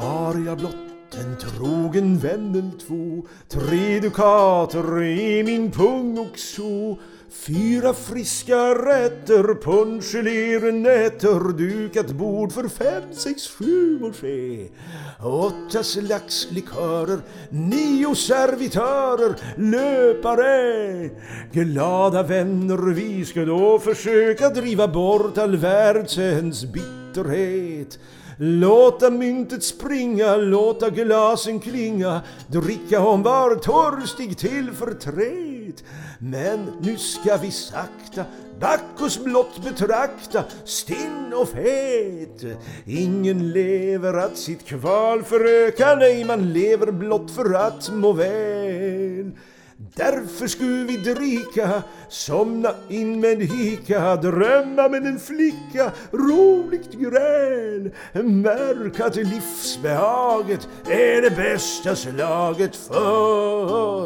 Har jag blott en trogen vän eller två. Tre dukater i min pung och så Fyra friska rätter, punschgeléer, nätter. Dukat bord för fem, sex, sju moché Åtta slags likörer, nio servitörer. Löpare, glada vänner. Vi ska då försöka driva bort all världens bitterhet Låta myntet springa, låta glasen klinga, dricka hon var törstig till förtret. Men nu ska vi sakta Bacchus blott betrakta, stinn och fet. Ingen lever att sitt kval föröka, nej man lever blott för att må väl. Därför skulle vi dricka, somna in med en hika, drömma med en flicka, roligt gräl. Märk att livsbehaget är det bästa slaget för.